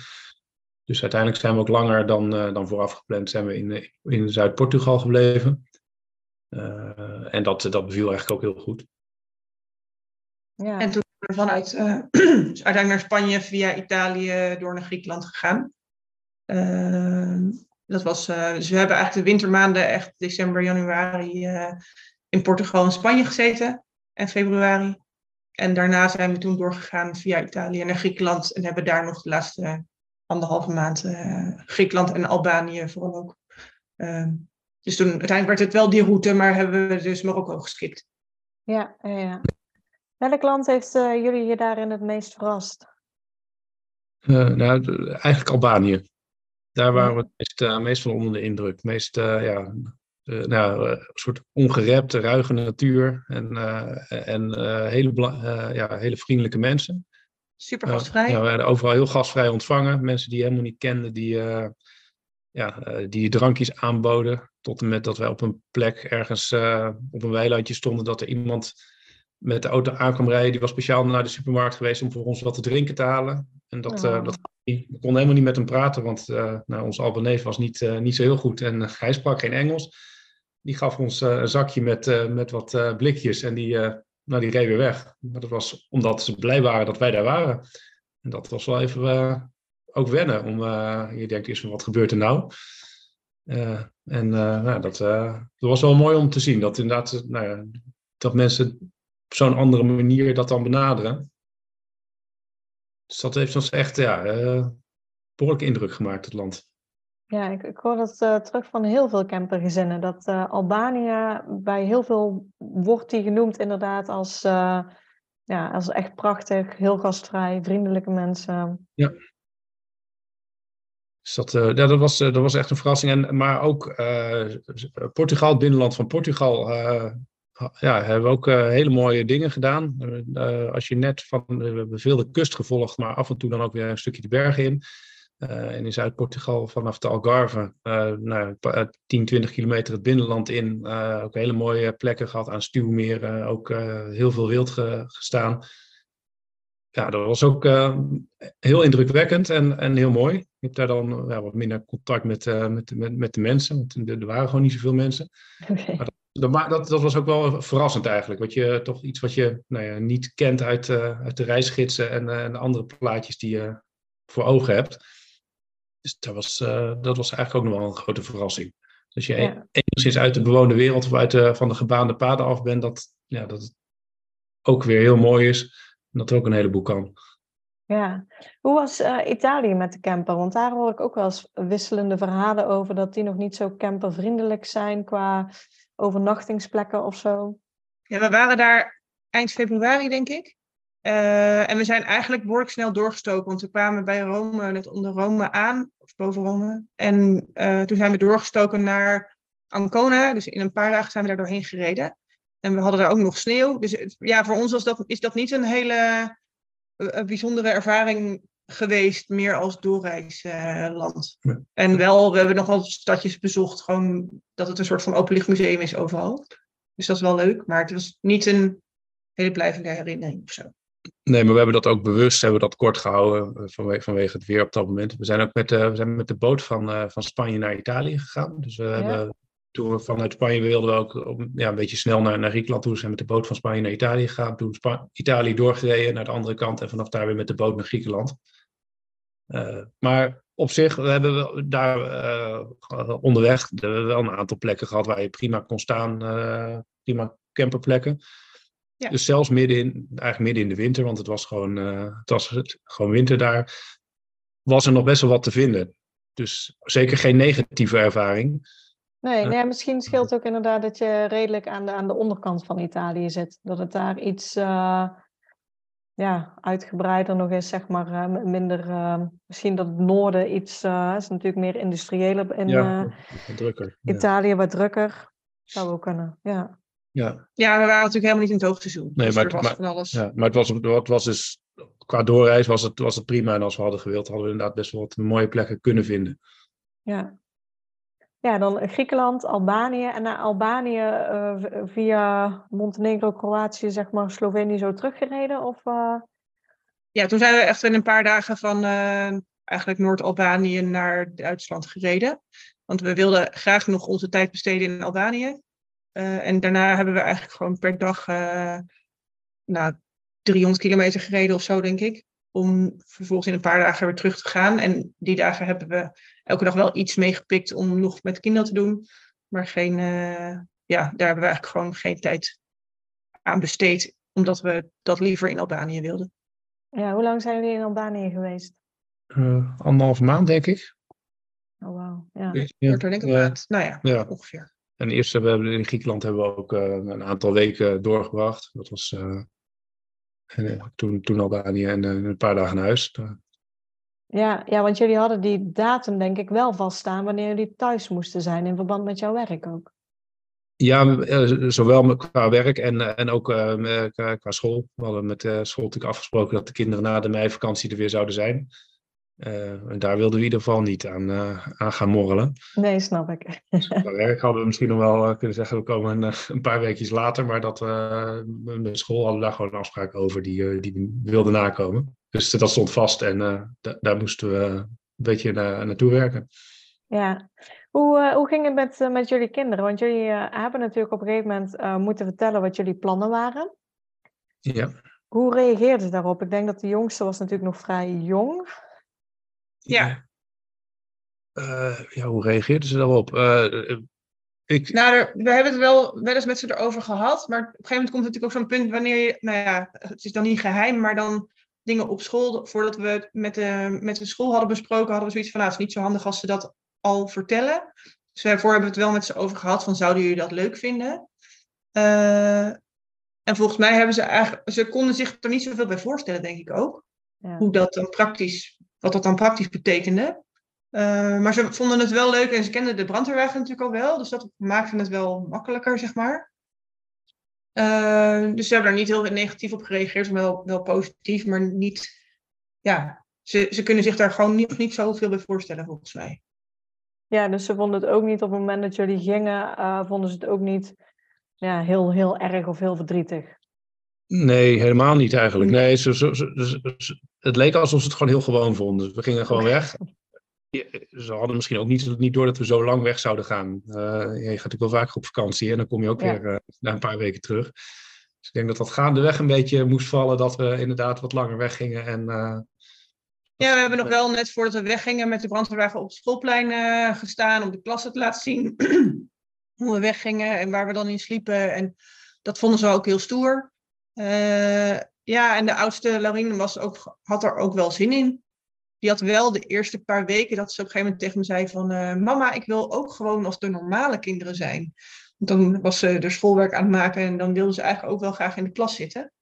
Dus uiteindelijk zijn we ook langer dan, uh, dan vooraf gepland zijn we in, in Zuid-Portugal gebleven. en dat, dat beviel eigenlijk ook heel goed. Ja. En toen zijn we vanuit dus uiteindelijk naar Spanje via Italië door naar Griekenland gegaan. Dat was, uh, dus we hebben eigenlijk de wintermaanden, echt december, januari, uh, in Portugal en Spanje gezeten. En februari. En daarna zijn we toen doorgegaan via Italië naar Griekenland. En hebben daar nog de laatste anderhalve maand uh, Griekenland en Albanië vooral ook. Ehm, dus toen uiteindelijk werd het wel die route, maar hebben we dus Marokko geskipt. Ja, ja. Welk land heeft jullie je daarin het meest verrast? nou, eigenlijk Albanië. Daar waren we het meest, meest van onder de indruk. Meest, uh, ja, uh, nou, een soort ongerepte, ruige natuur en, en hele, ja, hele vriendelijke mensen. Super gastvrij. ja, we werden overal heel gastvrij ontvangen. Mensen die je helemaal niet kenden, die, ja, die drankjes aanboden. Tot en met dat wij op een plek ergens op een weilandje stonden, dat er iemand met de auto aankwam rijden. Die was speciaal naar de supermarkt geweest om voor ons wat te drinken te halen. En dat, oh. dat we konden helemaal niet met hem praten, want uh, nou, onze Albanese was niet, uh, niet zo heel goed en hij sprak geen Engels. Die gaf ons een zakje met, met wat blikjes en die, nou, die reed weer weg. Maar dat was omdat ze blij waren dat wij daar waren. En dat was wel even ook wennen. Om, je denkt eerst van wat gebeurt er nou? en nou, dat, dat was wel mooi om te zien. Dat inderdaad nou dat mensen op zo'n andere manier dat dan benaderen. Dus dat heeft ons echt ja, uh, behoorlijk indruk gemaakt, het land. Ja, ik, ik hoor dat uh, terug van heel veel campergezinnen. Dat uh, Albanië, bij heel veel wordt die genoemd inderdaad als, ja, als echt prachtig, heel gastvrij, vriendelijke mensen. Ja. Dus dat, ja, dat, was, dat was echt een verrassing. En, maar ook Portugal, het binnenland van Portugal, ja, hebben we ook uh, hele mooie dingen gedaan. Uh, als je net van, we hebben veel de kust gevolgd, maar af en toe dan ook weer een stukje de bergen in. En in Zuid-Portugal vanaf de Algarve, nou, 10, 20 kilometer het binnenland in. ook hele mooie plekken gehad aan stuwmeren, ook heel veel wild ge, gestaan. Ja, dat was ook heel indrukwekkend en, en heel mooi. Ik heb daar dan ja, wat minder contact met, met, met, met de mensen, want er waren gewoon niet zoveel mensen. Okay. Maar dat, dat, dat, was ook wel verrassend eigenlijk. Wat je, toch iets wat je nou ja, niet kent uit, uh, uit de reisgidsen en, uh, en, de andere plaatjes die je voor ogen hebt. Dus dat was, uh, dat was eigenlijk ook nog wel een grote verrassing. Dus je ja. enigszins uit de bewoonde wereld of uit de, van de gebaande paden af bent, dat, ja, dat het ook weer heel mooi is. En dat er ook een heleboel kan. Ja, hoe was Italië met de camper? Want daar hoor ik ook wel eens wisselende verhalen over dat die nog niet zo campervriendelijk zijn qua overnachtingsplekken of zo? Ja, we waren daar eind februari, denk ik. Uh, en we zijn eigenlijk behoorlijk snel doorgestoken, want we kwamen bij Rome, net onder Rome aan, of boven Rome. En uh, toen zijn we doorgestoken naar Ancona, dus in een paar dagen zijn we daar doorheen gereden. En we hadden daar ook nog sneeuw. Dus ja, voor ons was dat, is dat niet een hele uh, bijzondere ervaring geweest, meer als doorreisland. Uh, En wel, we hebben nogal stadjes bezocht, gewoon dat het een soort van openlichtmuseum is overal. Dus dat is wel leuk, maar het was niet een hele blijvende herinnering of zo. Nee, maar we hebben dat ook bewust, hebben dat kort gehouden eh, vanwege, vanwege het weer op dat moment. We zijn ook met de, we zijn met de boot van, uh, van Spanje naar Italië gegaan. Dus we ja. hebben, toen we vanuit Spanje wilden we ook ja, een beetje snel naar, naar Griekenland toe. We zijn met de boot van Spanje naar Italië gegaan. Toen Spa Italië doorgereden naar de andere kant en vanaf daar weer met de boot naar Griekenland. Uh, maar op zich, we hebben daar uh, onderweg wel een aantal plekken gehad waar je prima kon staan. Uh, prima camperplekken. Ja. Dus zelfs midden in, eigenlijk midden in de winter, want het was gewoon, het was gewoon winter daar, was er nog best wel wat te vinden. Dus zeker geen negatieve ervaring. Nee, nee misschien scheelt ook inderdaad dat je redelijk aan de, aan de onderkant van Italië zit. Dat het daar iets ja, uitgebreider nog is, zeg maar, uh, minder, uh, misschien dat het noorden iets, uh, is natuurlijk meer industriëler in ja, wat drukker. Italië ja. wat drukker. Zou ook kunnen, ja. Ja. ja, we waren natuurlijk helemaal niet in het hoogseizoen. Nee, dus maar, was maar, van alles. Ja, maar het was, het was dus, qua doorreis was het, was het prima. En als we hadden gewild, hadden we inderdaad best wel wat mooie plekken kunnen vinden. Ja, ja, dan Griekenland, Albanië. En naar Albanië uh, via Montenegro, Kroatië, zeg maar, Slovenië zo teruggereden? Of, uh... Ja, toen zijn we echt in een paar dagen van uh, eigenlijk Noord-Albanië naar Duitsland gereden. Want we wilden graag nog onze tijd besteden in Albanië. en daarna hebben we eigenlijk gewoon per dag nou, 300 kilometer gereden of zo, denk ik. Om vervolgens in een paar dagen weer terug te gaan. En die dagen hebben we elke dag wel iets meegepikt om nog met kinderen te doen. Maar geen, uh, ja, daar hebben we eigenlijk gewoon geen tijd aan besteed. Omdat we dat liever in Albanië wilden. Ja, hoe lang zijn jullie in Albanië geweest? Uh, anderhalve maand, denk ik. Oh, wauw. Ja. ja. denk ik een maand. Nou ja, ja, ongeveer. En eerst hebben we in Griekenland hebben we ook uh, een aantal weken doorgebracht. Dat was en, toen, toen Albanië en een paar dagen naar huis. Ja, ja, want jullie hadden die datum denk ik wel vaststaan wanneer jullie thuis moesten zijn in verband met jouw werk ook. Ja, eh, zowel qua werk en, eh, en ook uh, qua school. We hadden met de school natuurlijk afgesproken dat de kinderen na de meivakantie er weer zouden zijn. Uh, en daar wilden we in ieder geval niet aan, uh, aan gaan morrelen. Nee, snap ik. Dus qua werk hadden we misschien nog wel kunnen zeggen, we komen een, een paar weekjes later. Maar dat, de school hadden daar gewoon een afspraak over die, die we wilden nakomen. Dus dat stond vast en uh, daar moesten we een beetje na naartoe werken. Ja, hoe, uh, hoe ging het met, uh, met jullie kinderen? Want jullie hebben natuurlijk op een gegeven moment moeten vertellen wat jullie plannen waren. Ja. Hoe reageerden ze daarop? Ik denk dat de jongste was natuurlijk nog vrij jong. Ja. ja, hoe reageerden ze daarop? Ik... Nou, we hebben het wel wel eens met ze erover gehad, maar op een gegeven moment komt natuurlijk ook zo'n punt wanneer je, nou ja, het is dan niet geheim, maar dan dingen op school, voordat we het met de, met de school hadden besproken, hadden we zoiets van, nou, het is niet zo handig als ze dat al vertellen. Dus daarvoor hebben we het wel met ze over gehad, van zouden jullie dat leuk vinden? Uh, en volgens mij hebben ze eigenlijk, ze konden zich er niet zoveel bij voorstellen, denk ik ook. Ja. Hoe dat dan praktisch, wat dat dan praktisch betekende. Uh, maar ze vonden het wel leuk en ze kenden de brandweerwagen natuurlijk al wel. Dus dat maakte het wel makkelijker, zeg maar. Uh, dus ze hebben daar niet heel negatief op gereageerd, wel, wel positief, maar niet. Ja, ze, ze kunnen zich daar gewoon niet, niet zoveel bij voorstellen, volgens mij. Ja, dus ze vonden het ook niet op het moment dat jullie gingen, uh, vonden ze het ook niet ja, heel, heel erg of heel verdrietig. Nee, helemaal niet eigenlijk. Nee, ze, ze, ze, het leek alsof ze het gewoon heel gewoon vonden. We gingen gewoon weg. Ze hadden misschien ook niet, niet door dat we zo lang weg zouden gaan. Uh, je gaat natuurlijk wel vaker op vakantie en dan kom je ook ja. weer uh, na een paar weken terug. Dus ik denk dat dat gaandeweg een beetje moest vallen, dat we inderdaad wat langer weggingen. En, uh, ja, we hebben nog wel net voordat we weggingen met de brandweerwagen op het schoolplein gestaan om de klassen te laten zien hoe we weggingen en waar we dan in sliepen. En dat vonden ze ook heel stoer. ja, en de oudste Laurine was ook, had er ook wel zin in die had wel de eerste paar weken dat ze op een gegeven moment tegen me zei van... Uh, mama, ik wil ook gewoon als de normale kinderen zijn. Want dan was ze dus schoolwerk aan het maken en dan wilde ze eigenlijk ook wel graag in de klas zitten.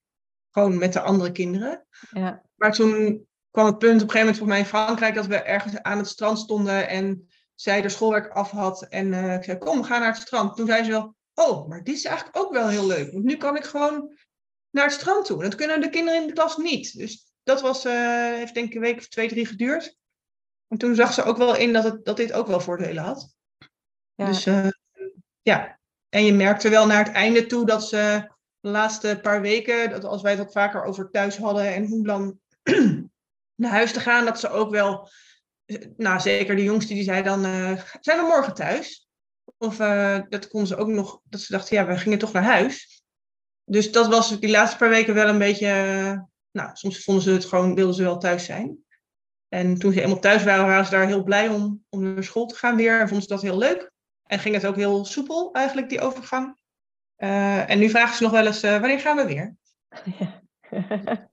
Gewoon met de andere kinderen. Ja. Maar toen kwam het punt op een gegeven moment voor mij in Frankrijk... dat we ergens aan het strand stonden en zij er schoolwerk af had. En uh, ik zei, kom, we gaan naar het strand. Toen zei ze wel, oh, maar dit is eigenlijk ook wel heel leuk. Want nu kan ik gewoon naar het strand toe. Dat kunnen de kinderen in de klas niet. Dus dat was, uh, heeft denk ik een week of twee, drie geduurd. En toen zag ze ook wel in dat, het, dat dit ook wel voordelen had. Ja. Dus uh, ja, en je merkte wel naar het einde toe dat ze de laatste paar weken, dat als wij het ook vaker over thuis hadden en hoe dan naar huis te gaan, dat ze ook wel, nou zeker de jongste, die zei dan, uh, zijn we morgen thuis? Of dat kon ze ook nog, dat ze dachten, ja, we gingen toch naar huis. Dus dat was die laatste paar weken wel een beetje nou, soms vonden ze het gewoon, wilden ze wel thuis zijn. En toen ze eenmaal thuis waren, waren ze daar heel blij om, om naar school te gaan weer. En vonden ze dat heel leuk. En ging het ook heel soepel, eigenlijk, die overgang. Uh, en nu vragen ze nog wel eens, uh, wanneer gaan we weer? Ja.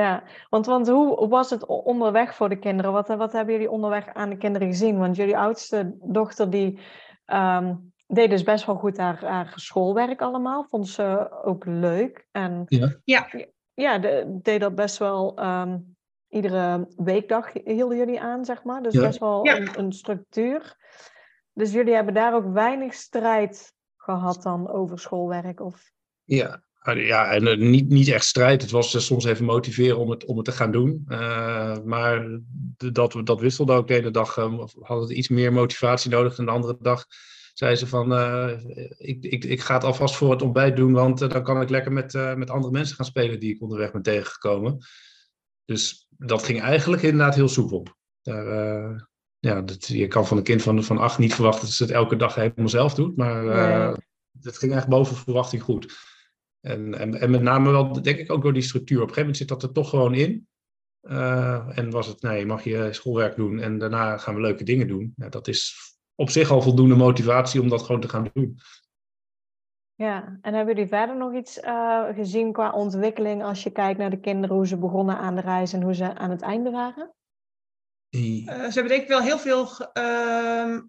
ja, want, want hoe was het onderweg voor de kinderen? Wat, wat hebben jullie onderweg aan de kinderen gezien? Want jullie oudste dochter, die um, deed dus best wel goed haar, haar schoolwerk allemaal. Vond ze ook leuk. En ja, ja. Ja de, deed dat best wel... Um, iedere weekdag hielden jullie aan, zeg maar. Dus ja. best wel Ja. een, een structuur. Dus jullie hebben daar ook weinig strijd gehad dan over schoolwerk? Of... Ja, Ah, ja en eh, niet, niet echt strijd. Het was eh, soms even motiveren om het, om het te gaan doen. Eh, maar dat, dat wisselde ook de ene dag. eh, hadden we iets meer motivatie nodig. En de andere dag zei ze van... eh, ik, ik, ik ga het alvast voor het ontbijt doen. Want eh, dan kan ik lekker met, eh, met andere mensen gaan spelen die ik onderweg ben tegengekomen. Dus dat ging eigenlijk inderdaad heel soepel. Daar, ja, dat, je kan van een kind van, van acht niet verwachten dat ze het elke dag helemaal zelf doet. Maar Nee. het ging echt boven verwachting goed. En, en, en met name wel, denk ik, ook door die structuur. Op een gegeven moment zit dat er toch gewoon in. En was het, nee, je mag je schoolwerk doen en daarna gaan we leuke dingen doen. Ja, dat is op zich al voldoende motivatie om dat gewoon te gaan doen. Ja, en hebben jullie verder nog iets eh, gezien qua ontwikkeling als je kijkt naar de kinderen, hoe ze begonnen aan de reis en hoe ze aan het einde waren? Eh, ze hebben denk ik wel heel veel, ehm,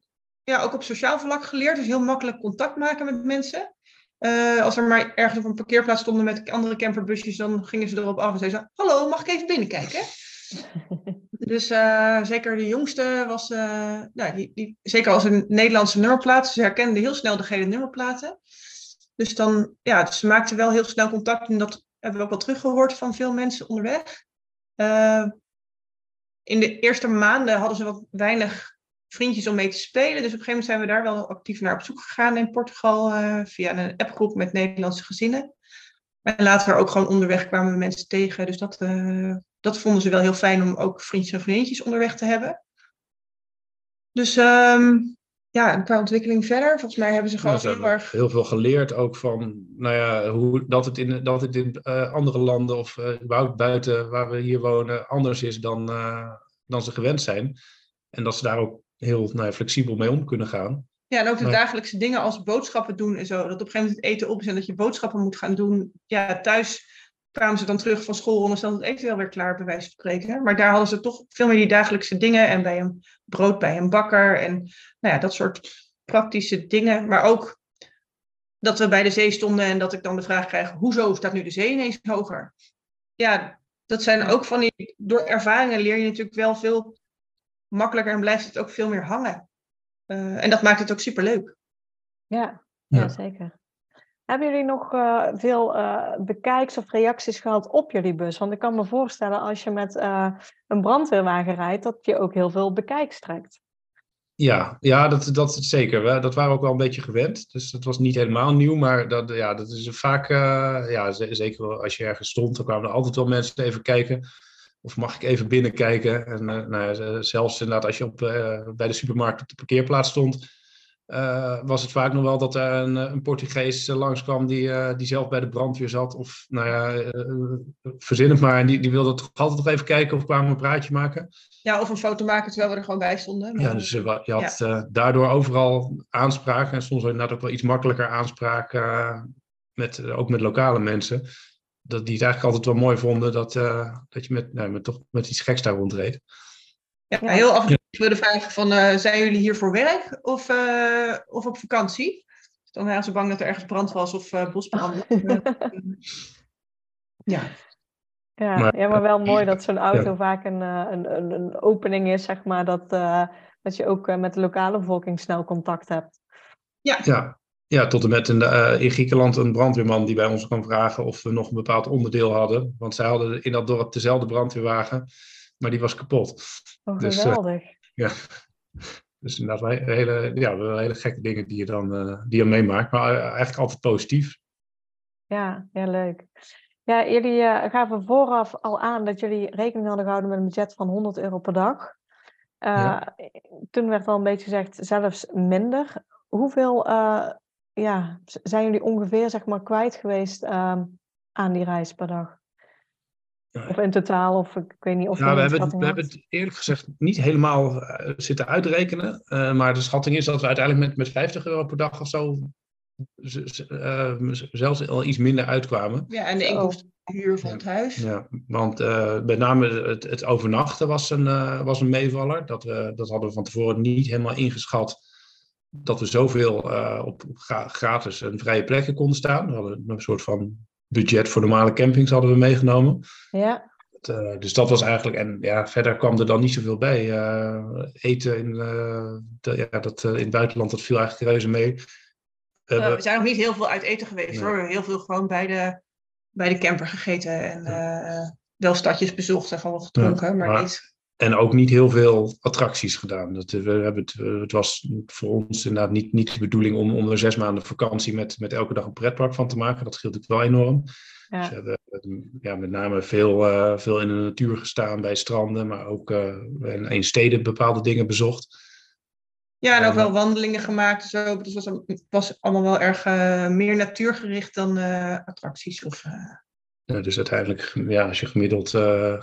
ja, ook op sociaal vlak geleerd. Dus heel makkelijk contact maken met mensen. Eh, als er maar ergens op een parkeerplaats stonden met andere camperbusjes, dan gingen ze erop af en zeiden ze, hallo, mag ik even binnenkijken? Dus eh, zeker de jongste was, eh, nou, die, die, zeker als een Nederlandse nummerplaat, ze herkende heel snel de gele nummerplaten. Dus dan, ja, ze maakten wel heel snel contact en dat hebben we ook wel teruggehoord van veel mensen onderweg. Eh, in de eerste maanden hadden ze wat weinig vriendjes om mee te spelen. Dus op een gegeven moment zijn we daar wel actief naar op zoek gegaan in Portugal uh, via een appgroep met Nederlandse gezinnen. En later ook gewoon onderweg kwamen we mensen tegen. Dus dat, uh, dat vonden ze wel heel fijn om ook vriendjes en vriendjes onderweg te hebben. Dus um, ja, en qua ontwikkeling verder, volgens mij hebben ze gewoon Nou, ze heel erg. heel veel geleerd ook van, nou ja, hoe, dat het in, dat het in eh, andere landen of eh, überhaupt buiten waar we hier wonen anders is dan, eh, dan ze gewend zijn. En dat ze daar ook heel nou ja, flexibel mee om kunnen gaan. Ja, en ook de Maar- dagelijkse dingen als boodschappen doen en zo. Dat op een gegeven moment het eten op is en dat je boodschappen moet gaan doen. Ja, thuis kwamen ze dan terug van school en dan stond het eten wel weer klaar, bij wijze van spreken. Maar daar hadden ze toch veel meer die dagelijkse dingen en bij een brood bij een bakker en nou ja, dat soort praktische dingen. Maar ook dat we bij de zee stonden en dat ik dan de vraag krijg, hoezo staat nu de zee ineens hoger? Ja, dat zijn ook van die, door ervaringen leer je natuurlijk wel veel makkelijker en blijft het ook veel meer hangen. Uh, en dat maakt het ook superleuk. Ja, ja. Ja. zeker. Hebben jullie nog uh, veel uh, bekijks of reacties gehad op jullie bus? Want ik kan me voorstellen als je met uh, een brandweerwagen rijdt, dat je ook heel veel bekijks trekt. Ja, ja dat, dat zeker. Dat waren ook wel een beetje gewend. Dus dat was niet helemaal nieuw. Maar dat, ja, dat is vaak, ja, zeker als je ergens stond, dan kwamen er altijd wel mensen even kijken. Of mag ik even binnenkijken? En nou zelfs inderdaad als je op, bij de supermarkt op de parkeerplaats stond, uh, was het vaak nog wel dat er een, een Portugees langskwam die, die zelf bij de brandweer zat. Of nou ja, verzin het maar. En die, die wilde toch altijd nog even kijken of kwamen een praatje maken. Ja, of een foto maken terwijl we er gewoon bij stonden. Ja, dus je had ja. daardoor overal aanspraak. En soms inderdaad ook wel iets makkelijker aanspraak. met, ook met lokale mensen dat die het eigenlijk altijd wel mooi vonden dat, uh, dat je met, nou, met, toch met iets geks daar rondreed. Ja, heel af en toe willen vragen van, uh, zijn jullie hier voor werk of, uh, of op vakantie? Dus dan waren ze bang dat er ergens brand was of bosbrand. ja. Ja, maar, ja, maar wel mooi dat zo'n auto ja. vaak een, een, een, een, opening is, zeg maar, dat, dat je ook met de lokale bevolking snel contact hebt. Ja, ja. Ja, tot en met in, de, uh, in Griekenland een brandweerman die bij ons kwam vragen of we nog een bepaald onderdeel hadden. Want zij hadden in dat dorp dezelfde brandweerwagen, maar die was kapot. Oh, dus, geweldig. Uh, ja, dus inderdaad hele, ja, hele gekke dingen die je dan, uh, die je meemaakt, maar eh, eigenlijk altijd positief. Ja, ja leuk. Ja, jullie uh, gaven vooraf al aan dat jullie rekening hadden gehouden met een budget van 100 euro per dag. Ja. Toen werd al een beetje gezegd, zelfs minder. Hoeveel ja, zijn jullie ongeveer zeg maar kwijt geweest uh, aan die reis per dag? Of in totaal, of ik weet niet of ja, we hebben, we hebben het eerlijk gezegd niet helemaal zitten uitrekenen. maar de schatting is dat we uiteindelijk met, met 50 euro per dag of zo zelfs al iets minder uitkwamen. Ja, en de inkomsten huur van het huis. Ja, want uh, met name het, het, overnachten was een, uh, was een meevaller. Dat, we, dat hadden we van tevoren niet helemaal ingeschat. Dat we zoveel uh, op gratis en vrije plekken konden staan. We hadden een soort van budget voor normale campings hadden we meegenomen. Ja. dus dat was eigenlijk, en ja, verder kwam er dan niet zoveel bij. eten in, de, ja, dat, in het buitenland, dat viel eigenlijk reuze mee. we zijn nog niet heel veel uit eten geweest hoor. Heel veel gewoon bij de bij de camper gegeten en uh, wel stadjes bezocht en gewoon gedronken, maar, niet. En ook niet heel veel attracties gedaan. Dat, we hebben het, eh, het was voor ons inderdaad niet, niet de bedoeling om, om er zes maanden vakantie met, met elke dag een pretpark van te maken. Dat scheelt natuurlijk wel enorm. Ja. Dus we hebben ja, met name veel, uh, veel in de natuur gestaan bij stranden, maar ook uh, in steden bepaalde dingen bezocht. Ja, en ook wel wandelingen gemaakt. Zo. Dus het was, allemaal wel erg uh, meer natuurgericht dan uh, attracties. Of, uh... Ja, dus uiteindelijk, ja, als je gemiddeld,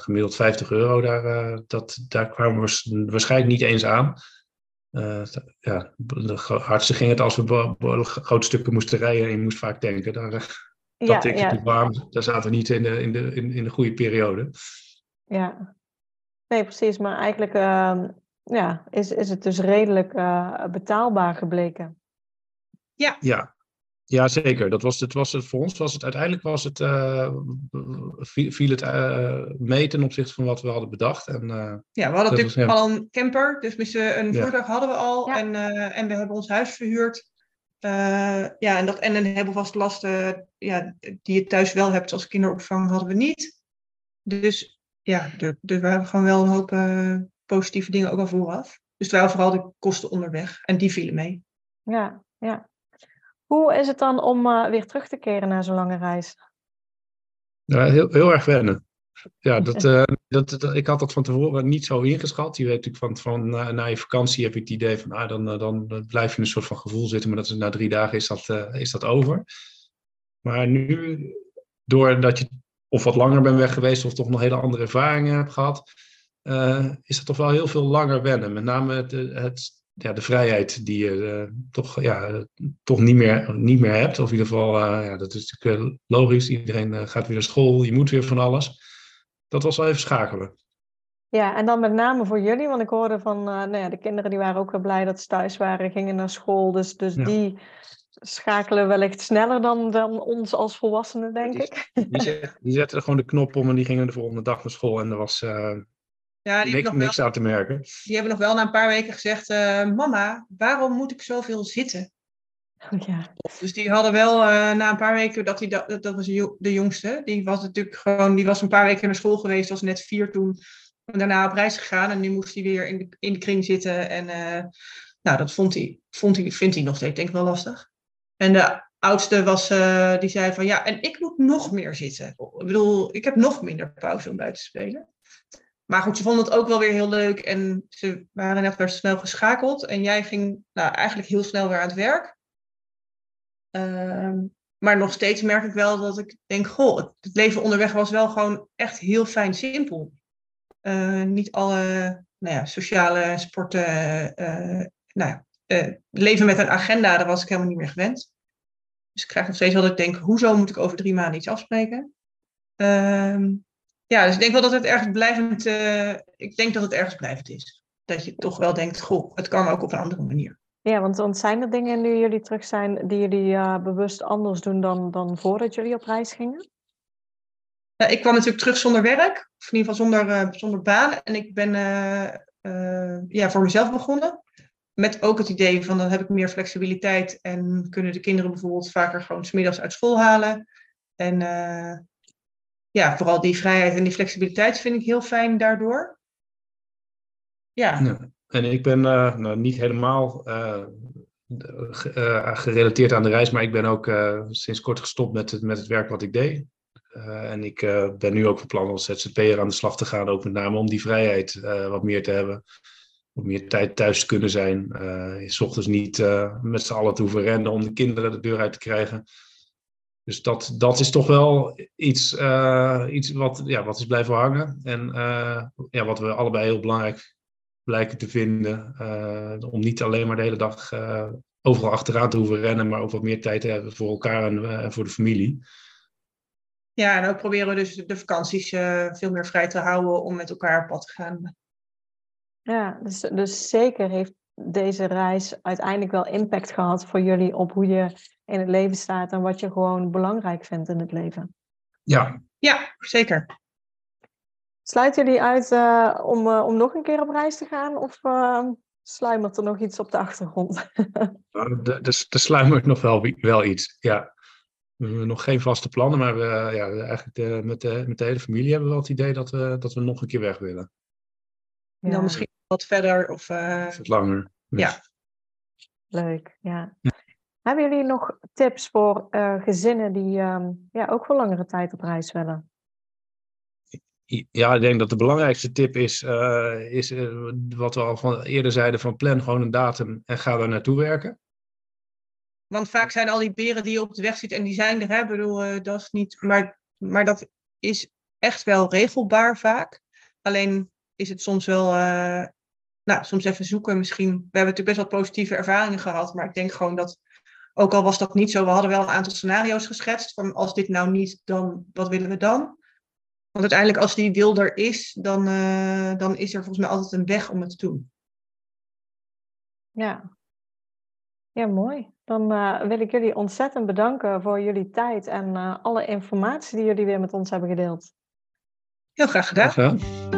gemiddeld 50 euro, daar, dat, daar kwamen we waarschijnlijk niet eens aan. ja, de hardste ging het als we grote stukken moesten rijden en je moest vaak tanken. Daar, dat ja, ja. warm, daar zaten we niet in de, in, de, in, in de goede periode. Ja, nee, precies. Maar eigenlijk ehm, ja, is, is het dus redelijk uh, betaalbaar gebleken. Ja. Ja, ja, zeker. Dat was, het was het, voor ons was het uiteindelijk was het, uh, viel het uh, mee ten opzichte van wat we hadden bedacht. En, ja, we hadden natuurlijk al een camper, dus een voertuig hadden we al. En, en we hebben ons huis verhuurd. ja, en, dat, en een heleboel vaste lasten ja, die je thuis wel hebt als kinderopvang hadden we niet. Dus ja, dus, dus we hebben gewoon wel een hoop positieve dingen ook al vooraf. Dus het waren vooral de kosten onderweg en die vielen mee. Ja, ja. Hoe is het dan om uh, weer terug te keren na zo'n lange reis? Ja, heel, heel erg wennen. Ja, dat, uh, dat, dat, ik had dat van tevoren niet zo ingeschat. Je weet natuurlijk van, van na, na je vakantie heb ik het idee van ah, dan, dan, blijf je in een soort van gevoel zitten, maar dat is, na drie dagen is dat, is dat over. Maar nu, doordat je of wat langer bent weg geweest of toch nog hele andere ervaringen hebt gehad, is het toch wel heel veel langer wennen. Met name het, het ja, de vrijheid die je uh, toch, ja, toch niet, meer, niet meer hebt. Of in ieder geval, uh, ja, dat is natuurlijk logisch. Iedereen gaat weer naar school, je moet weer van alles. Dat was wel even schakelen. Ja, en dan met name voor jullie, want ik hoorde van nou ja, de kinderen die waren ook wel blij dat ze thuis waren, gingen naar school. Dus, dus die schakelen wellicht sneller dan, dan ons als volwassenen, denk ik. Die, die zetten gewoon de knop om en die gingen de volgende dag naar school. En er was, ja, die niks, niks wel, aan te merken. Die hebben nog wel na een paar weken gezegd: uh, Mama, waarom moet ik zoveel zitten? Oh, ja. Dus die hadden wel uh, na een paar weken, dat, die, dat, dat was de jongste, die was natuurlijk gewoon, die was een paar weken naar school geweest, was net vier toen. En daarna op reis gegaan en nu moest hij weer in de, in de kring zitten. En uh, nou, dat vond hij, vond hij, vindt hij nog steeds, denk ik wel lastig. En de oudste was, die zei van ja, en ik moet nog meer zitten. Ik bedoel, ik heb nog minder pauze om buiten te spelen. Maar goed, ze vonden het ook wel weer heel leuk en ze waren net weer snel geschakeld. En jij ging nou, eigenlijk heel snel weer aan het werk. Ehm, maar nog steeds merk ik wel dat ik denk, goh, het leven onderweg was wel gewoon echt heel fijn simpel. Uh, niet alle nou ja, sociale sporten, uh, nou ja, uh, leven met een agenda, daar was ik helemaal niet meer gewend. Dus ik krijg nog steeds wel dat ik denk, hoezo moet ik over drie maanden iets afspreken? Ehm, ja, dus ik denk wel dat het ergens blijvend, uh, ik denk dat het ergens blijvend is. Dat je toch wel denkt, goh, het kan ook op een andere manier. Ja, want, want zijn er dingen nu jullie terug zijn die jullie uh, bewust anders doen dan, dan voordat jullie op reis gingen? Nou, ik kwam natuurlijk terug zonder werk, of in ieder geval zonder, uh, zonder baan. En ik ben ja, voor mezelf begonnen. Met ook het idee van dan heb ik meer flexibiliteit en kunnen de kinderen bijvoorbeeld vaker gewoon smiddags uit school halen. En ja, vooral die vrijheid en die flexibiliteit vind ik heel fijn daardoor. Ja. En ik ben uh, nou, niet helemaal uh, gerelateerd aan de reis, maar ik ben ook sinds kort gestopt met het, met het werk wat ik deed. en ik ben nu ook van plan als ZZP'er aan de slag te gaan, ook met name om die vrijheid wat meer te hebben. Wat meer tijd thuis te kunnen zijn. s ochtends niet met z'n allen te hoeven rennen om de kinderen de deur uit te krijgen. Dus dat, dat is toch wel iets, uh, iets wat, ja, wat is blijven hangen. En uh, ja, wat we allebei heel belangrijk blijken te vinden. Uh, om niet alleen maar de hele dag overal achteraan te hoeven rennen, maar ook wat meer tijd te hebben voor elkaar en voor de familie. Ja, en ook proberen we dus de vakanties veel meer vrij te houden om met elkaar op pad te gaan. Ja, dus, dus zeker heeft deze reis uiteindelijk wel impact gehad voor jullie op hoe je in het leven staat en wat je gewoon belangrijk vindt in het leven. Ja. Ja, zeker. Sluiten jullie uit uh, om, uh, om nog een keer op reis te gaan of uh, sluimert er nog iets op de achtergrond? er, er sluimert nog wel, wel iets, ja. We hebben nog geen vaste plannen, maar we, ja, eigenlijk de, met, de, met de hele familie hebben we wel het idee dat we, dat we nog een keer weg willen. Ja. Dan misschien wat verder of... wat langer. Ja. Leuk, ja. ja. Hebben jullie nog tips voor uh, gezinnen die um, ja, ook voor langere tijd op reis willen? Ja, ik denk dat de belangrijkste tip is, uh, is uh, wat we al van eerder zeiden: van plan gewoon een datum en ga daar naartoe werken. Want vaak zijn al die beren die je op de weg ziet en die zijn er, hè, bedoel, dat is niet. Maar, maar dat is echt wel regelbaar vaak. Alleen is het soms wel nou, soms even zoeken misschien. We hebben natuurlijk best wel positieve ervaringen gehad, maar ik denk gewoon dat ook al was dat niet zo, we hadden wel een aantal scenario's geschetst. Van als dit nou niet, dan wat willen we dan? Want uiteindelijk als die wil er is, dan, uh, dan is er volgens mij altijd een weg om het te doen. Ja, ja mooi. Dan uh, wil ik jullie ontzettend bedanken voor jullie tijd en uh, alle informatie die jullie weer met ons hebben gedeeld. Heel graag gedaan. Graag gedaan.